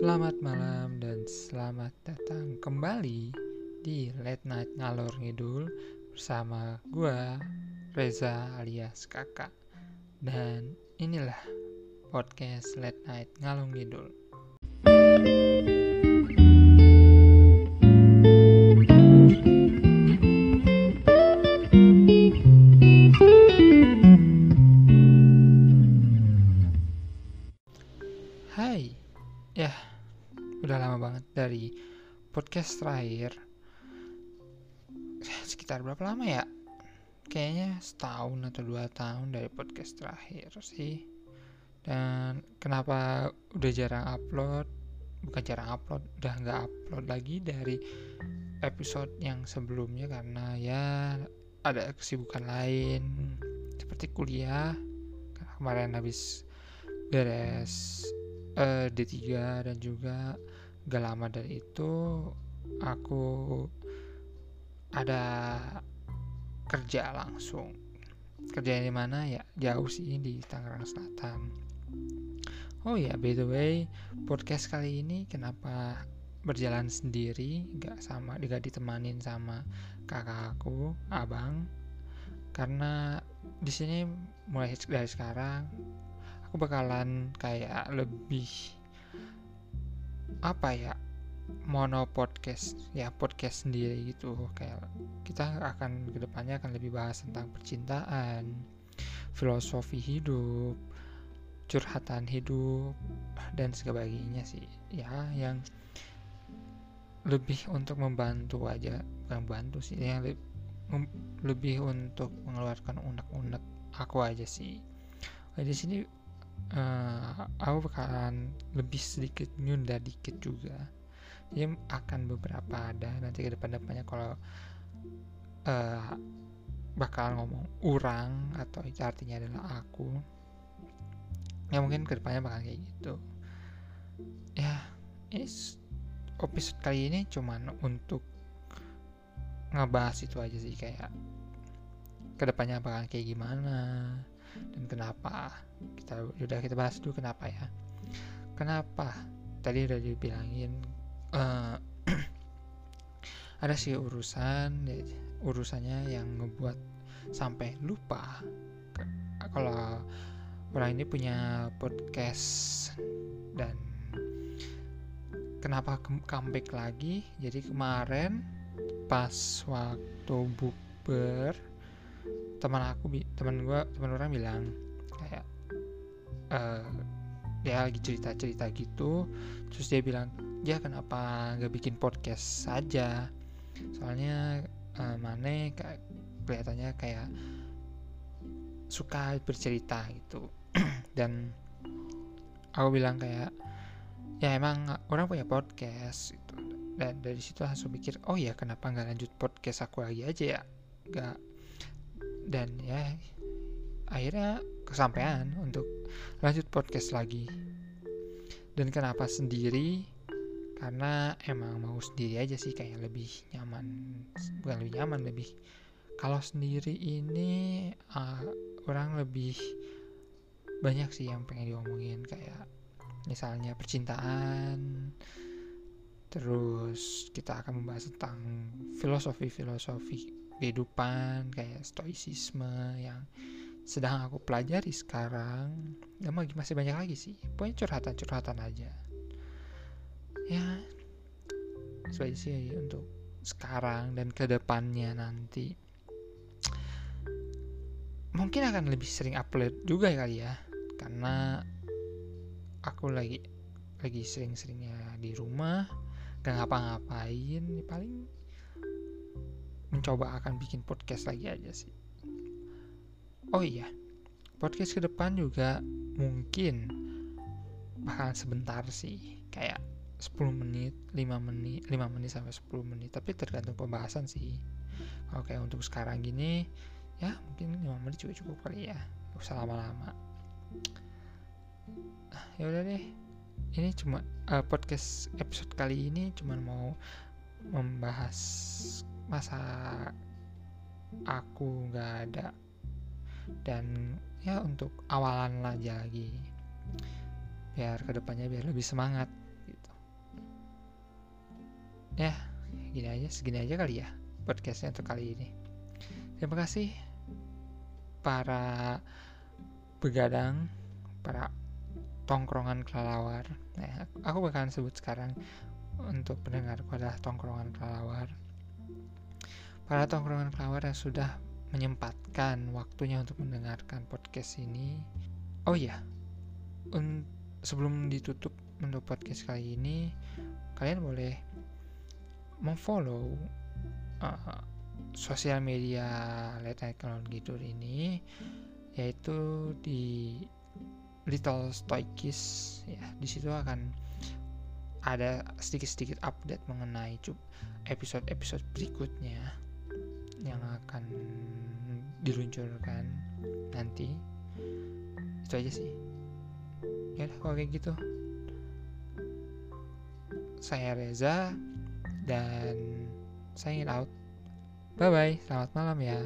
Selamat malam dan selamat datang kembali di Late Night Ngalor Ngidul bersama gua Reza alias Kakak. Dan inilah podcast Late Night Ngalor Ngidul. Podcast terakhir. Sekitar berapa lama ya? Kayaknya setahun atau dua tahun dari podcast terakhir sih. Dan kenapa udah jarang upload? Bukan jarang upload, udah nggak upload lagi dari episode yang sebelumnya karena ya ada kesibukan lain seperti kuliah. Karena kemarin habis beres eh, D3 dan juga gak lama dari itu aku ada kerja langsung. Kerja di mana? Ya jauh sih di Tangerang Selatan. Oh ya by the way podcast kali ini kenapa berjalan sendiri? Gak sama gak ditemanin sama kakakku abang. Karena di sini mulai dari sekarang aku bakalan kayak lebih apa ya mono podcast ya podcast sendiri gitu. Kayak kita akan ke depannya akan lebih bahas tentang percintaan filosofi hidup curhatan hidup dan sebagainya sih. Ya yang lebih untuk membantu aja bukan membantu sih yang lebih, lebih untuk mengeluarkan unek-unek aku aja sih. Di sini uh, aku bakalan lebih sedikit nyunda dikit juga. Jadi akan beberapa ada nanti ke depan depannya kalau uh, bakal ngomong orang atau itu artinya adalah aku ya mungkin ke depannya bakal kayak gitu. Ya is episode kali ini cuman untuk ngebahas itu aja sih kayak ke depannya bakal kayak gimana dan kenapa? Kita udah kita bahas dulu kenapa ya. Kenapa? Tadi udah dibilangin uh, ada sih urusan urusannya yang ngebuat sampai lupa. Kalau orang ini punya podcast dan kenapa comeback lagi? Jadi kemarin pas waktu bukber teman aku teman gue teman orang bilang kayak uh, dia lagi cerita cerita gitu terus dia bilang ya kenapa nggak bikin podcast saja? Soalnya uh, Mane kayak kelihatannya kayak suka bercerita gitu. Dan aku bilang kayak ya emang orang punya podcast gitu. Dan dari situ langsung pikir oh ya kenapa nggak lanjut podcast aku lagi aja ya? Nggak dan ya akhirnya kesampaian untuk lanjut podcast lagi. Dan kenapa sendiri? Karena emang mau sendiri aja sih kayak lebih nyaman bukan lebih nyaman lebih kalau sendiri ini uh, orang lebih banyak sih yang pengen diomongin kayak misalnya percintaan terus kita akan membahas tentang filosofi-filosofi kehidupan kayak stoicisme yang sedang aku pelajari sekarang. Ya masih banyak lagi sih. Pokoknya curhatan-curhatan aja. Ya sebagai sih untuk sekarang dan ke depannya nanti. Mungkin akan lebih sering upload juga kali ya. Karena aku lagi lagi sering-seringnya di rumah gak ngapa-ngapain. Paling mencoba akan bikin podcast lagi aja sih. Oh iya, podcast ke depan juga mungkin bakalan sebentar sih, kayak 10 menit, 5 menit, 5 menit sampai 10 menit, tapi tergantung pembahasan sih. Kalau kayak untuk sekarang gini, ya mungkin 5 menit juga cukup kali ya, gak usah lama-lama. Ya udah deh, ini cuma uh, podcast episode kali ini cuma mau membahas masa aku nggak ada. Dan ya untuk awalan aja lagi. Biar ke depannya biar lebih semangat gitu. Ya gini aja segini aja kali ya podcastnya untuk kali ini. Terima kasih para begadang para tongkrongan kelelawar. Nah, aku bakalan sebut sekarang untuk pendengar adalah tongkrongan kelelawar para tongkrongan kelelawar yang sudah menyempatkan waktunya untuk mendengarkan podcast ini. Oh iya un sebelum ditutup untuk podcast kali ini kalian boleh memfollow uh, sosial media Late Night Clown Gidur ini yaitu di Little Stoikis ya di situ akan ada sedikit-sedikit update mengenai episode-episode berikutnya yang akan diluncurkan nanti itu aja sih ya kalau kayak gitu saya Reza dan sign out. Bye bye, selamat malam ya.